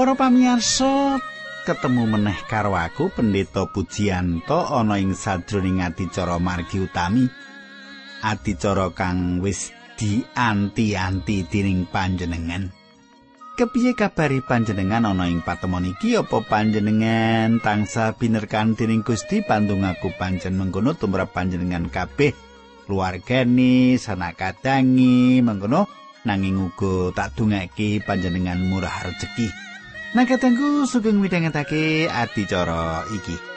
Para pamirsa, ketemu meneh karo aku Pendeta Pujiyanto ana ing sadroning adicara margi utami. Adicara kang wis dianti-anti dening panjenengan. Kepiye kabari panjenengan ana ing patemon iki apa panjenengan tangsa binerkan dening Gusti pandung aku panjen mengkono tumrap panjenengan kabeh keluargane sanak kadangi mengkono nanging uga tak dungake panjenengan murah rejeki. Nah katengku sugeng midhangetake adicara iki.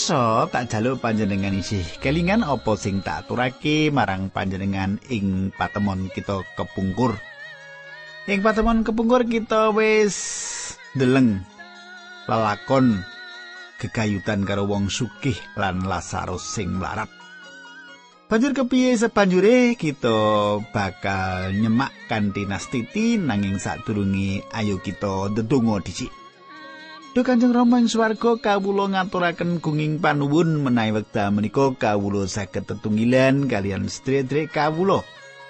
Pamirsa, tak jaluk panjenengan isih kelingan apa sing tak aturake marang panjenengan ing patemon kita kepungkur. Ing patemon kepungkur kita wis deleng lelakon gegayutan karo wong sugih lan Lazarus sing mlarat. Banjur kepiye sepanjure kita bakal nyemak kanthi nastiti nanging sadurunge ayo kita ndedonga dhisik. Duh Kanjeng Rama ing swarga kawula ngaturaken gunging panuwun menawi wekdal menika kawula saged tetunggilan kalian sedherek kawula.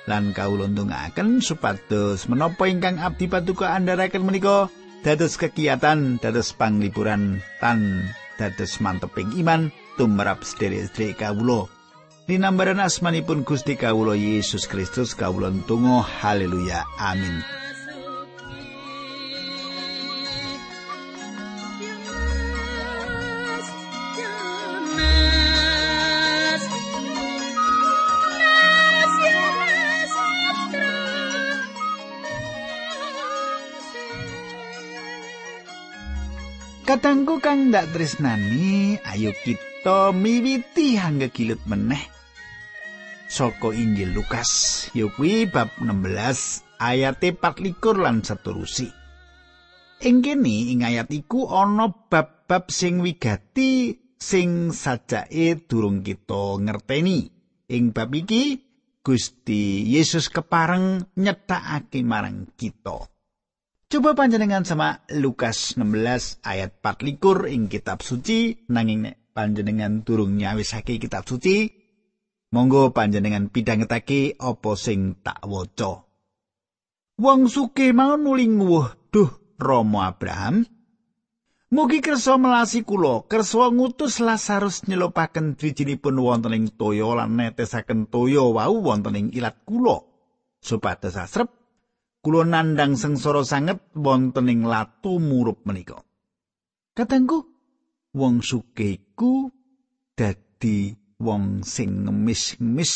Lan kawula ndongaaken supados menapa ingkang abdi paduka andharaken menika dados kegiatan dados panglipuran tan dados manteping iman tumrap sedherek kawula. Dinambaran asmanipun Gusti Kawulo Yesus Kristus kawula tunggu haleluya amin Kadangku kang ndak tresnani, ayo kita miwiti hangga kilut meneh. Saka Injil Lukas, ya kuwi bab 16 ayat 24 lan seterusé. Ing kene ing ayat iku ana bab-bab sing wigati sing sajake durung kita ngerteni. Ing bab iki Gusti Yesus kepareng nyetakake marang kita. Coba panjenengan sama Lukas 16 ayat 4 ing kitab suci nanging nek panjenengan durung nyawisake kitab suci monggo panjenengan pidhangetake apa sing tak waca. Wong suke mau nuling wuh duh Romo Abraham Mugi kersa melasi kula kersa ngutus Lazarus nyelopaken drijinipun wonten ing toya lan netesaken toya wau wonten ing ilat kula supados asrep kula nandhang sengsara sanget wonten ing latu murup menika. Katengku wong sugih iku dadi wong sing ngemis-ngemis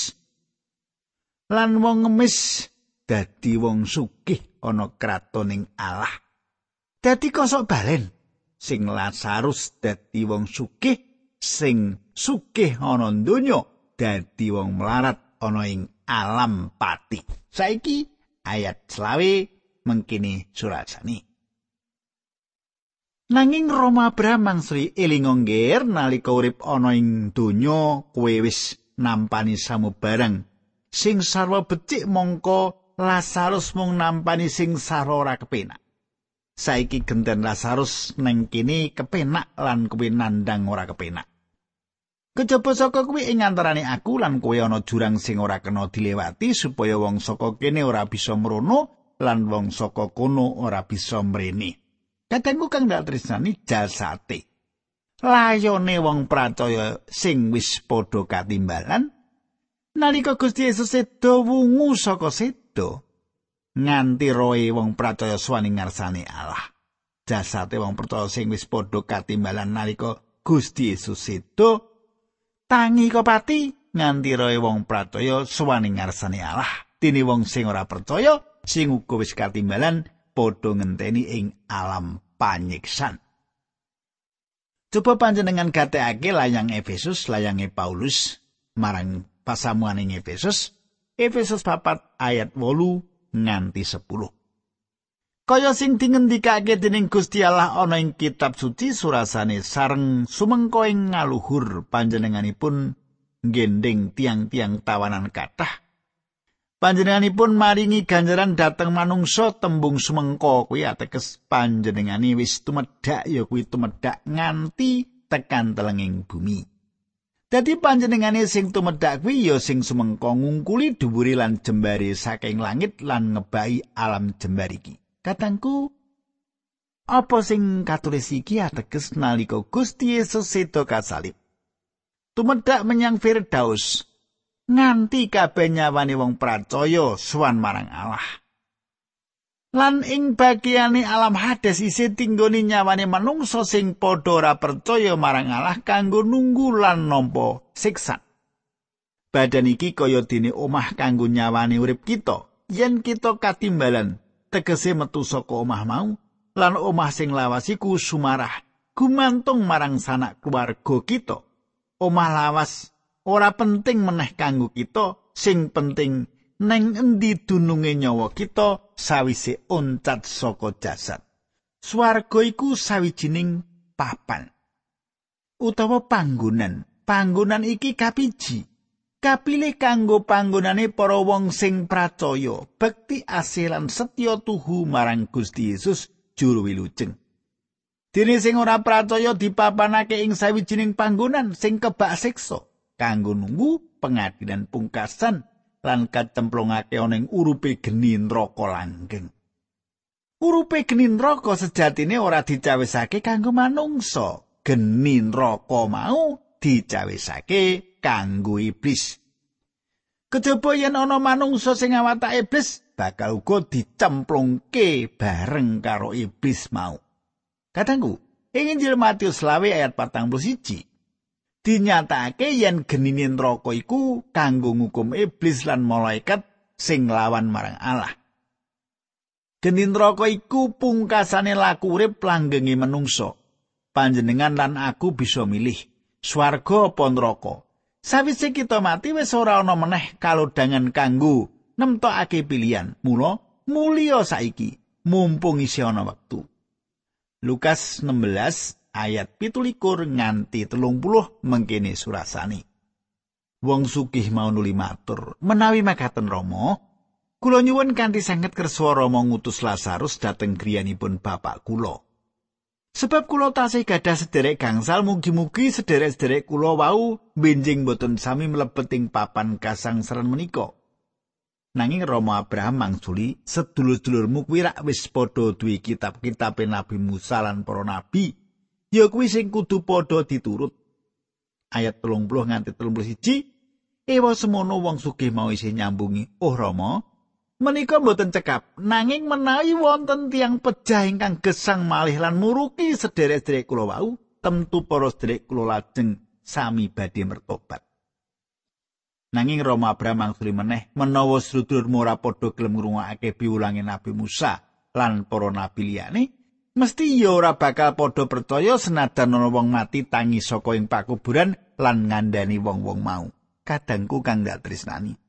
lan wong ngemis dadi wong sugih ana kratoning Allah. Dadi kosok balen sing Lazarus dadi wong sugih sing sugih ana donya dadi wong melarat ana ing alam pati. Saiki ayat selawe mengkini surasani. Nanging Roma Abraham mangsri elingongger nalika urip ana ing donya kowe wis nampani samubarang sing sarwa becik mongko Lazarus mung nampani sing sarwa ora kepenak. Saiki genten Lazarus neng kini kepenak lan kowe nandang ora kepenak. Kejaba saka kuwi ing antarané aku lan kowe ana jurang sing ora kena dilewati supaya wong saka kene ora bisa mrono lan wong saka kono ora bisa mrene. Katengku kang dak tresnani jasate. Layone wong pracaya sing wis padha katimbalan nalika Gusti Yesus sedo wungu saka sedo nganti roe wong pracaya swaning ngarsane Allah. Jasate wong percaya sing wis padha katimbalan nalika Gusti Yesus sedo tangi kopati nganti roe wong pracaya suwaning ngarsane Allah. Dene wong sing ora percaya sing uga wis katimbalan padha ngenteni ing alam panyiksan. Coba panjenengan gateake layang Efesus layange Paulus marang pasamuan ing Efesus. Efesus 4 ayat 8 nganti 10. Kaya sing dingendikake dening Gusti Allah ana ing kitab suci surasane sareng sumengko ing ngaluhur panjenenganipun gendeng tiang-tiang tawanan kathah. Panjenenganipun maringi ganjaran dhateng manungsa tembung sumengko kuwi ateges panjenengani wis tumedhak ya kuwi tumedhak nganti tekan telenging bumi. Dadi panjenengane sing tumedhak kuwi ya sing sumengko ngungkuli dhuwure lan jembare saking langit lan ngebai alam jembar iki. Katangku apa sing katulis iki ateges nalika Gusti Yesus seda kasalib. Tumedhak menyang Firdaus nganti kabeh nyawane wong percaya suwan marang Allah. lan ing bagiane alam hades isih tinggoni nyawane manungsa sing padha ora percaya marang Allah kanggo nunggu lan nampa siksa. Badan iki kaya dene omah kanggo nyawane urip kita. Yen kita katimbalan tegese metu saka omah mau lan omah sing lawas iku sumarah gumantung marang sanak keluarga kita. Omah lawas ora penting meneh kanggo kita, sing penting neng endi dununge nyawa kita sawise oncat saka jasad. Swarga iku sawijining papan utawa panggonan. Panggonan iki kapiji. Kapilih kanggo panggonane para wong sing pracaya, bekti asilan setya tuhu marang Gusti Yesus juru wilujeng. Dene sing ora pracaya dipapanake ing sawijining panggonan sing kebak siksa kanggo nunggu pengadilan pungkasan lan kacemplungake ana ing urupe geni neraka langgeng. Urupe geni neraka sejatine ora dicawisake kanggo manungsa. Geni neraka mau dicawisake kanggo iblis. Kejaba yen ana manungsa sing awata iblis, bakal uga dicemplungke bareng karo iblis mau. Katanggu, ing Injil Matius 20 ayat 41 dinyatakake yen genine neraka iku kanggo ngukum iblis lan malaikat sing lawan marang Allah. Geni neraka iku pungkasane laku urip langgenge menungsa. Panjenengan lan aku bisa milih swarga apa neraka. Sawise kita mati wis ora ana meneh kalodhangan kanggo nemtokake pilihan. Mula mulya saiki mumpung isih ana wektu. Lukas 16 ayat pitulikur nganti telung puluh mengkini surasani. Wong sugih mau nuli matur, menawi makaten Romo, kula nyuwun kanthi sanget kersa Romo ngutus Lazarus dhateng griyanipun bapak kula. Sebab kula tasih gadah sederek gangsal mugi-mugi sederek-sederek kula wau benjing boten sami mlebeting papan kasangsaran menika. Nanging Romo Abraham mangsuli sedulur-dulurmu kuwi rak wis padha duwe kitab-kitab Nabi Musa lan para nabi ya kuwi sing kudu padha diturut. Ayat 30 nganti 31 Ewa semono wong sugih mau isih nyambungi, "Oh Rama, menika mboten cekap, nanging menawi wonten tiang pejah ingkang gesang malih lan muruki sederek-sederek kula wau, tentu para sederek kula lajeng sami badhe mertobat." Nanging Rama Abraham mangsuli meneh, menawa sedulur ora padha gelem ngrungokake piwulange Nabi Musa lan para nabi liyane, mesti ya ora bakal padha percaya senajan ana wong mati tangi saka ing pakuburan lan ngandani wong-wong mau. Kadangku kang dak tresnani.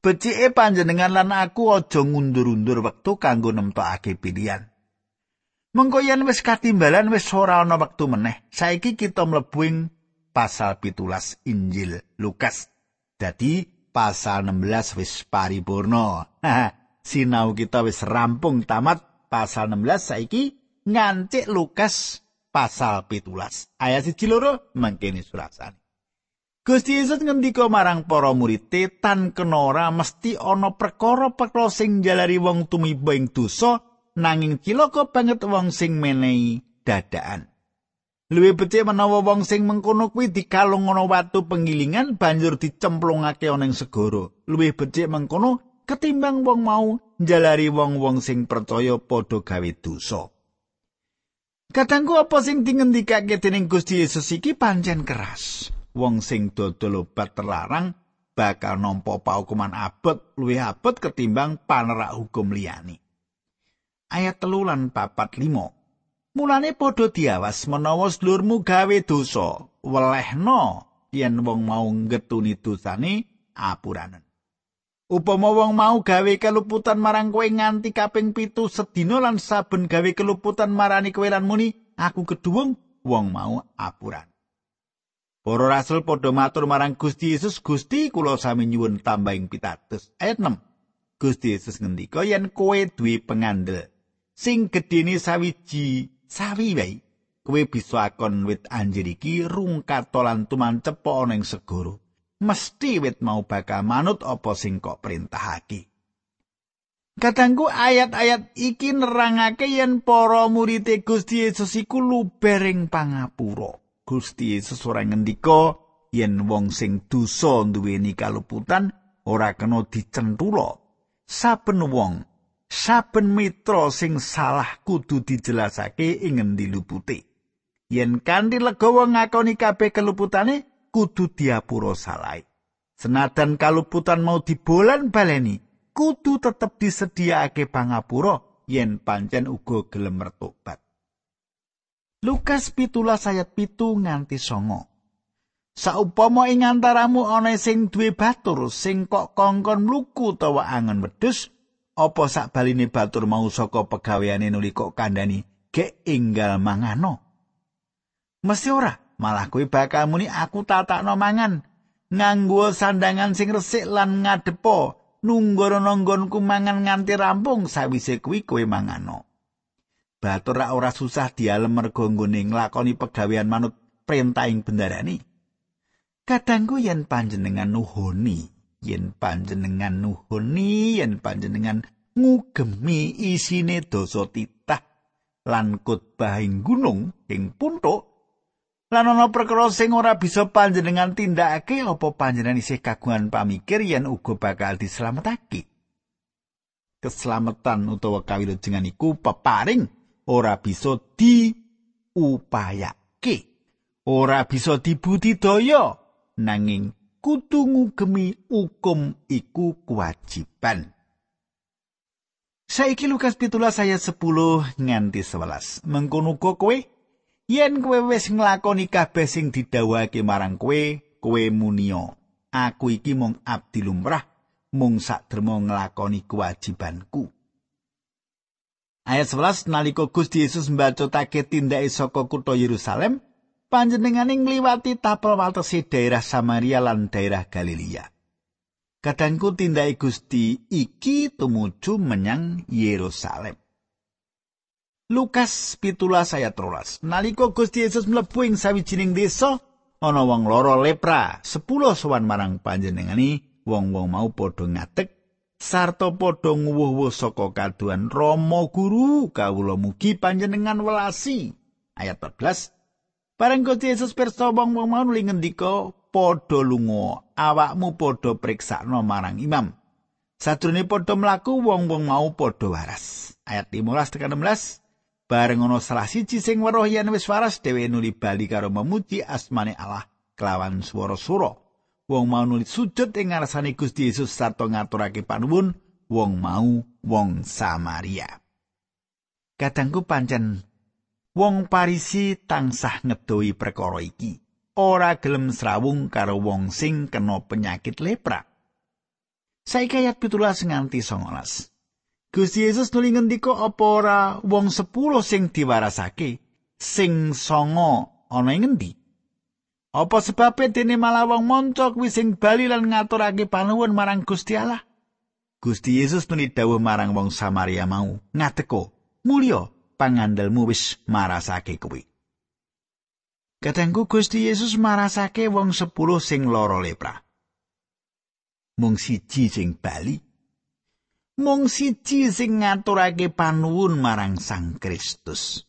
Becike panjenengan lan aku aja ngundur-undur wektu kanggo nemtokake pilihan. Mengko yen wis katimbalan wis ora ana wektu meneh. Saiki kita mlebu pasal pitulas Injil Lukas. Dadi pasal 16 wis paripurna. Sinau kita wis rampung tamat pasal 16 saiki ngancik Lukas pasal pitulas. Ayat siji loro mangkene surasane. Gusti Yesus ngendika marang para murid tan kenora mesti ana perkara-perkara sing jalari wong tumiba ing dosa nanging cilaka banget wong sing menehi dadaan. Luwih becik menawa wong sing mengkono kuwi dikalung ana watu pengilingan banjur dicemplungake ana ing segara. Luwih becik mengkono ketimbang wong mau njalari wong-wong sing percaya padha gawe dosa. Katanggu apa sing dingendikake dening Gusti Yesus iki pancen keras. Wong sing dodol obat terlarang bakal nampa paukuman abot luwih abot ketimbang panerak hukum liyane. Ayat telu lan papat limo. Mulane padha diawas menawa sedulurmu gawe dosa, welehno yen wong mau ngetuni dosane apuranen. Upama wong mau gawe keluputan marang kowe nganti kaping pitu sedina lan saben gawe keluputan marani kowe lan muni aku keduwung wong mau apuran. Para rasul padha matur marang Gusti Yesus, Gusti kula sami nyuwun tambahing pitados. Ayat 6. Gusti Yesus ngendika yen kowe duwe pengandel sing gedene sawiji sawi wae kowe bisa akon wit anjir iki rungkat lan tumancep ana ing segara mesti wit mau bakal manut apa sing kok perintahake Kadangku ayat-ayat iki nerangake yen para murid Gusti Yesus iku lubering pangapura. Gusti Yesus ora ngendika yen wong sing dosa duweni kaluputan ora kena dicentula. Saben wong, saben mitra sing salah kudu dijelasake ing ngendi lupute. yen kanthi legawa ngakoni kabeh keluputane kudu diapura salai. Senadan kaluputan mau dibolan baleni, kudu tetep disediakake pangapura yen pancen uga gelem mertobat. Lukas pitulas ayat pitu nganti songo. Saupama ing antaramu ana sing duwe batur sing kok kongkon mluku utawa angen wedhus, apa sak baline batur mau saka pegaweane nuli kok kandhani gek enggal mangano? Mesti ora, malah kuwi bakal muni aku tatakno mangan nganggo sandangan sing resik lan ngadepo nunggu nonggonku mangan nganti rampung sawise kuwi kowe mangano. Batur ra ora susah dialem mergo nggone nglakoni pegawean manut perintahing bendarani. Kadangku yen panjenengan nuhoni, yen panjenengan nuhoni, yen panjenengan ngugemi isine dosa titah lan kutbahing gunung ing puntuk Lan ana perkara sing ora bisa panjenengan tindakake apa panjenengan isih kagungan pamikir yen uga bakal dislametake. Keselamatan utawa kawilujengan iku peparing ora bisa diupayake. Ora bisa dibudidaya nanging kudu ngugemi hukum iku kewajiban. Saiki Lukas pitulah saya 10 nganti 11. Mengkono kowe Yen kowe wis nglakoni kabeh sing didhawuhake marang kowe, kowe munio. Aku iki mung abdi lumrah, mung sakdermo nglakoni kewajibanku. Ayat 11 nalika Gusti Yesus mbacotake tindake saka kutha Yerusalem, panjenengane ngliwati tapel watesi daerah Samaria lan daerah Galilea. Kadangku tindake Gusti iki tumuju menyang Yerusalem. Lukas pitulas ayat rolas. Naliko Gusti Yesus mlebu ing sawijining desa, ana wong loro lepra, sepuluh sowan marang panjenengani, wong-wong mau padha ngadeg, sarta padha nguwuh-wuh saka kaduan Rama Guru, kawula mugi panjenengan welasi. Ayat 14. Bareng Gusti Yesus pirsa wong-wong mau nuli ngendika, padha lunga, awakmu padha priksakno marang imam. Sadurunge padha mlaku wong-wong mau padha waras. Ayat 15 tekan 16. Bareng ana salah siji sing weruh yen wis waras dhewe nuli bali karo memuji asmane Allah kelawan swara sura. Wong mau nuli sujud ing ngarsane Gusti Yesus sarta ngaturake panuwun wong mau wong Samaria. Kadangku pancen wong Parisi tansah ngedoi perkara iki. Ora gelem srawung karo wong sing kena penyakit lepra. Saiki ayat 17 nganti 19. Gusti Yesus nuli ngendika apa ora wong 10 sing diwarasake sing songo ana ing ngendi? Apa sebabe dene malah wong monco kuwi sing bali lan ngaturake panuwun marang Gusti Allah? Gusti Yesus nuli dawuh marang wong Samaria mau, "Ngateko, mulya pangandelmu wis marasake kuwi." Katengku Gusti Yesus marasake wong 10 sing lara lepra. Mung siji sing bali mung siji sing ngaturake panuwun marang Sang Kristus.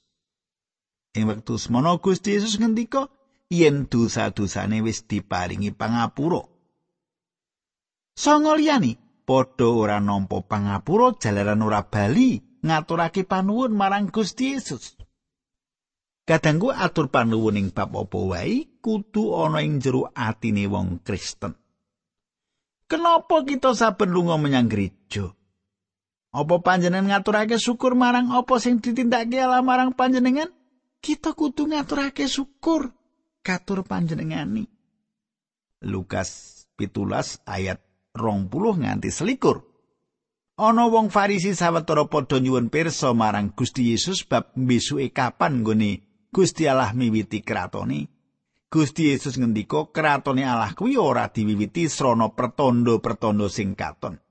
Ing wektu semono Gusti Yesus ngendika yen dosa-dosane wis diparingi pangapura. Sanga liyani padha ora nampa pangapura jalaran ora bali ngaturake panuwun marang Gusti Yesus. Kadangku atur panuwun ing bab apa wae kudu ana ing jero atine wong Kristen. Kenapa kita saben lunga menyang gereja? Apa panjenengan ngaturake syukur marang apa sing ditindakake Allah marang panjenengan? Kita kudu ngaturake syukur katur panjenengani. Lukas pitulas ayat rong puluh nganti selikur. Ana wong Farisi sawetara padha nyuwun pirsa marang Gusti Yesus bab besuke kapan nggone Gusti Allah miwiti kratone. Gusti Yesus ngendika kratone Allah kuwi ora diwiwiti srana pertondo-pertondo sing katon.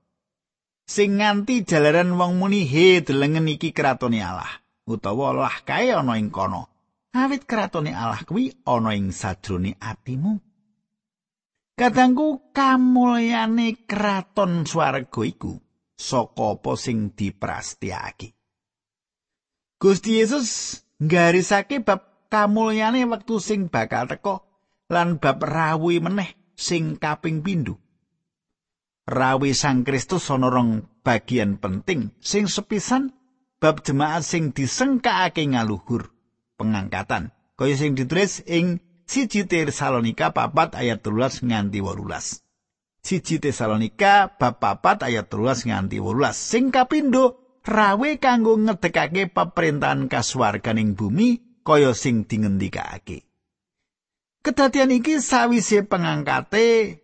Sing nganti jalaran wong muni he delengen iki kratone Allah utawa lah kae ana ing kono. Awit kratone Allah kuwi ana ing sajrone atimu. Kadangku kamulyane kraton swarga iku saka apa sing diprastiyake. Gusti Yesus nggarisake bab kamulyane wektu sing bakal teka lan bab rawuh meneh sing kaping pindho. Rawi Sang Kristus ana rong bagian penting sing sepisan bab jemaat sing disengkakake ngaluhur. Pengangkatan. Kaya sing ditulis ing siji Tesalonika papat ayat 13 nganti 18 siji Tesalonika bab papat ayat 13 nganti 18 sing kapindo rawe kanggo ngedekake pemerintahan kasuwarganing bumi kaya sing dingendikake. Kedadian iki sawise pengangkate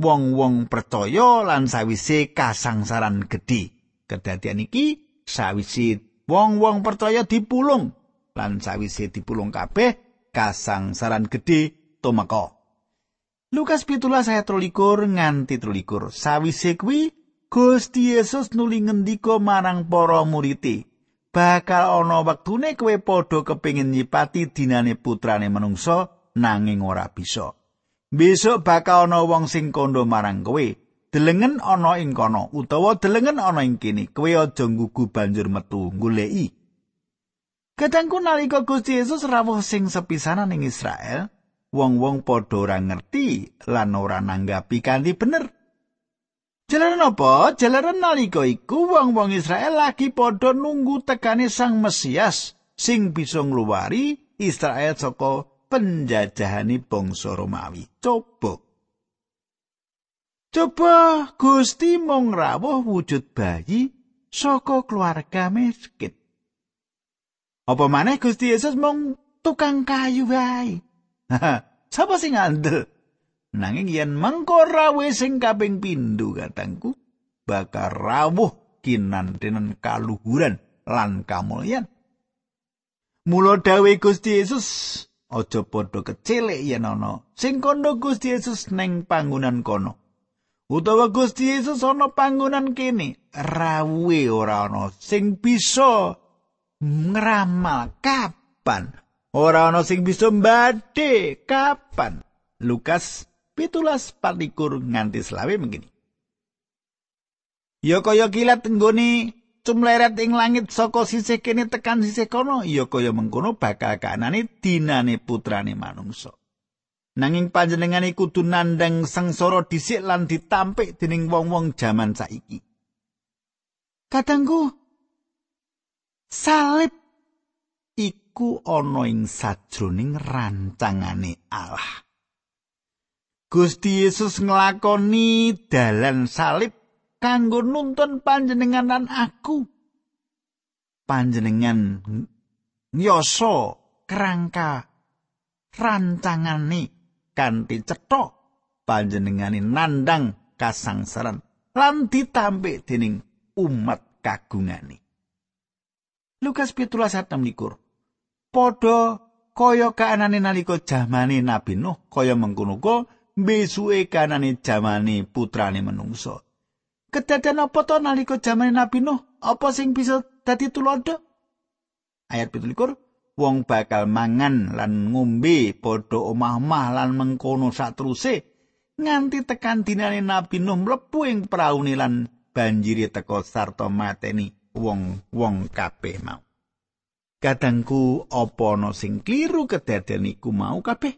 wong-wong percaya lan sawise kasangsaran gedhe. Kedadian iki sawise wong-wong percaya dipulung lan sawise dipulung kabeh kasangsaran gedhe tumeka. Lukas pitulas ayat 13 nganti 13. Sawise kuwi Gusti Yesus nuli ngendika marang para murid bakal ana wektune kowe padha kepingin nyipati dinane putrane manungsa nanging ora bisa. Besok bakal ana wong sing kandha marang kowe. Delengen ana ing kono utawa delengen ana ing kene. Kowe aja nggugu banjur metu goleki. Kadangku nalika Gusti Yesus rawuh sing sepisanan ing Israel, wong-wong padha ora ngerti lan ora nanggapi kanthi bener. Jalaran apa? Jalaran nalika iku wong-wong Israel lagi padha nunggu tekane Sang Mesias sing bisa ngluwari Israel saka penjajahani bangsa Romawi. Coba. Coba Gusti mung rawuh wujud bayi saka keluarga miskin. Apa maneh Gusti Yesus mung tukang kayu wae. Sapa sing ngandel? Nanging yen mengko rawe sing kaping pindho katangku bakal rawuh kinantenen kaluhuran lan kamulyan. Mula dawuh Gusti Yesus aja padha kecilik yen ana sing kandha Gusti Yesus neng panggonan kono. Utawa Gusti Yesus ana panggonan kene, rawuhe ora ana sing bisa ngramal kapan? Ora ana sing bisa mbadhe kapan? Lukas pitulas patikur nganti selawe mengini Ya kaya kilat tenggone cumleret ing langit saka sisih kene tekan sisih kono ya kaya mengkono bakal kanane dinane putrane manungsa. Nanging panjenengane kudu nandhang sengsara dhisik lan ditampik dening wong-wong jaman saiki. Katangku salib iku ana ing sajroning rancangane Allah. Gusti Yesus nglakoni dalan salib kanggo nuntun panjenengan lan aku. Panjenengan nyoso kerangka rancangane kanthi cetha panjenengane nandang kasangsaran lan ditampik dening umat kagungane. Lukas pitulas atam likur. Podo kaya kaanane nalika jamane Nabi Nuh kaya mengkono ko besuke kanane jamane putrane menungso. Kedaden apa to nalika jamane Nabi Nuh? Apa sing bisa dadi tulodo? Ayat 17 wong bakal mangan lan ngombe padha omah-omah lan mengkono satruse nganti tekan dinane Nabi Nuh mlebu ing praune lan banjiri teka sarta mateni wong-wong kabeh mau. Kadangku apa ana sing kliru kedaden iku mau kabeh?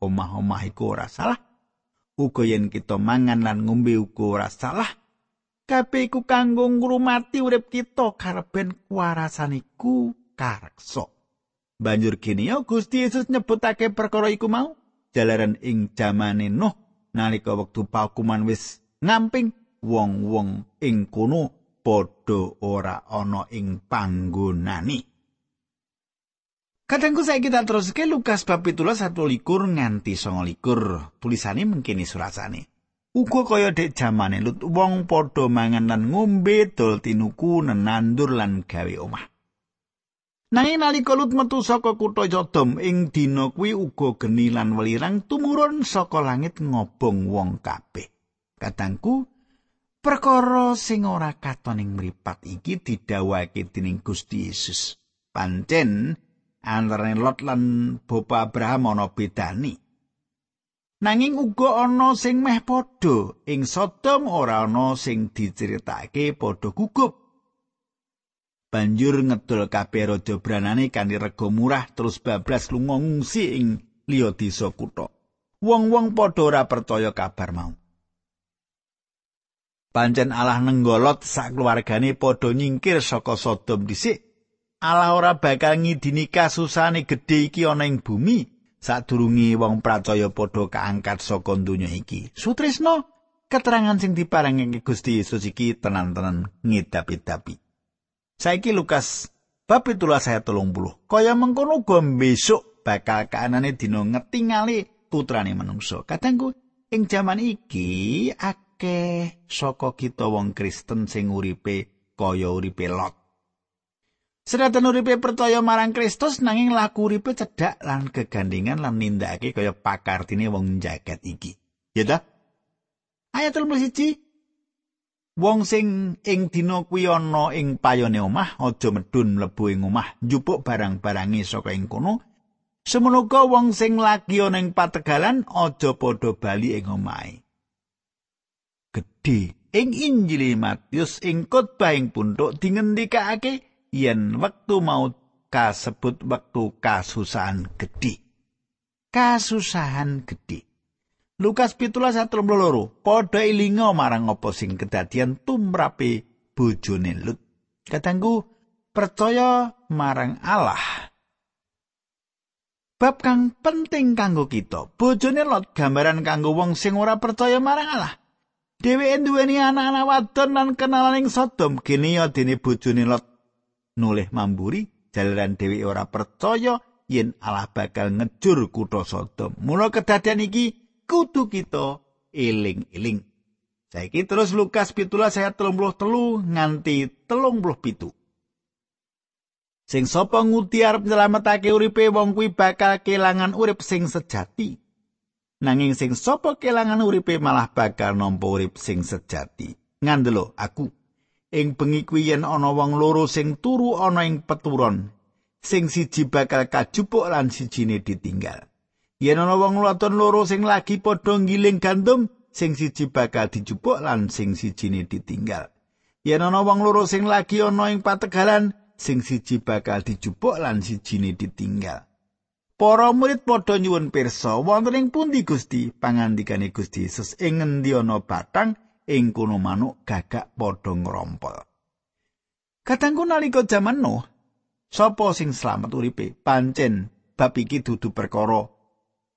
Omah-omah iku ora salah. Uga yen kita mangan lan ngombe uga ora salah. Kabeh iku kanggo ngrumati urip kita kareben kuwarasan iku kareksa. Banjur kene ya Gusti Yesus nyebutake perkara iku mau jalaran ing jamane Nuh nalika wektu paukuman wis ngamping wong-wong ing kono padha ora ana ing panggonane. Kadangku saya kita terus Lukas bab 17 satu likur nganti songo likur tulisannya mungkin surasane. Uga kaya dek jamane Lut wong padha mangan lan ngombe dol tinuku nenandur lan gawe omah. Nanging nalika Lut metu saka kutha Sodom ing dina kuwi uga geni lan welirang tumurun saka langit ngobong wong kabeh. Katangku perkara sing ora katon ing mripat iki didhawuhake dening Gusti Yesus. Pancen antarané Lot lan Bapa Abraham ana bedani. Nanging uga ana sing meh padha ing Sodom ora ana sing diceritake padha gugup. Banjur ngedol kabeh raja branane kanthi rega murah terus bablas lunga ngungsi ing liya desa kutha. Wong-wong padha ora percaya kabar mau. Pancen Allah nenggolot sak keluargane padha nyingkir saka Sodom dhisik. Allah ora bakal ngidini kasusane gedhe iki ana ing bumi. sadurunge wong pracaya padha kaangkat saka donya iki. Sutrisno keterangan sing diparingi Gusti Yesus iki tenan-tenan ngedapi-dapi. Saiki Lukas bab 17 ayat 30. Kaya mengkono uga besok bakal kaanane dina ngetingali putrane manungsa. Kadangku ing jaman iki akeh saka kita wong Kristen sing uripe kaya uripe Lot. Sedatan uripe percaya marang Kristus nanging laku uripe cedhak lan gegandingan lan nindakake kaya pakartine wong jagat iki. Ya ta? Ayat 31 Wong sing ing dina kuwi ana ing payone omah aja medun mlebu ing omah njupuk barang-barange saka ing kono. Semono wong sing lagi ana ing pategalan aja padha bali ing omahe. Gedhe ing Injil Matius ing khotbah ing dingendikake yen wektu mau kasebut wektu kasusahan gedhe. Kasusahan gedhe. Lukas 17:32 padha ilinga marang apa sing kedadian tumrape bojone Lut. Katanggu percaya marang Allah. Bab kang penting kanggo kita, bojone Lot gambaran kanggo wong sing ora percaya marang Allah. Dheweke duweni anak-anak wadon lan kenalan ing Sodom, kene ya dene bojone Lot nulih mamburi jalaran dewi ora percaya yen Allah bakal ngejur kutha Sodom. Mula kedadian iki kudu kita eling-eling. Saiki terus Lukas 17 ayat 33 nganti 37. Sing sapa nguti arep nyelametake uripe wong kuwi bakal kelangan urip sing sejati. Nanging sing sapa kelangan uripe malah bakal nampa urip sing sejati. Ngandelo aku. Ing bengi kuwi yen ana wong loro sing turu ana ing peturon sing siji bakal kajupuk lan sijine ditinggal. Yen ana wong wadon loro sing lagi padha ngiling gandum sing siji bakal dijupuk lan sing sijine ditinggal. Yen ana wong loro sing lagi ana ing pategalan sing siji bakal dijupuk lan sijine ditinggal Para murid padha nyuwun pirsa wonten ing pundi Gusti pangandikane Gusti Yesus ing ngendi ana batang ing kono manuk gagak padha ngrompol. Katangku nalika jaman Nuh, sapa sing slamet uripe? Pancen bab iki dudu perkara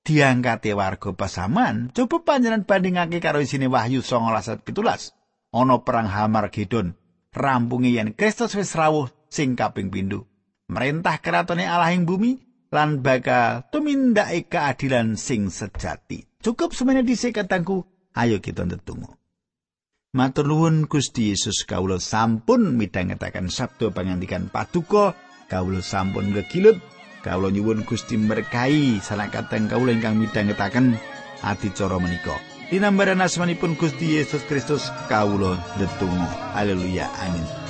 diangkate warga pasaman. Coba panjenengan bandingake karo isine Wahyu 19:17. Ana perang Hamargedon, rampunge yen Kristus wis rawuh sing kaping pindho. Merintah keratone Allah ing bumi lan bakal tumindake keadilan sing sejati. Cukup semene dhisik katangku, ayo kita ndedonga. Matur nuwun Gusti Yesus kawula sampun midhangetaken sabda pangandikan paduka. Kawula sampun gegilut kawula nyuwun Gusti berkahi sanakateng kawula ingkang midhangetaken adicara menika. Dinambaran asmanipun Gusti Yesus Kristus kawula ndedonga haleluya amin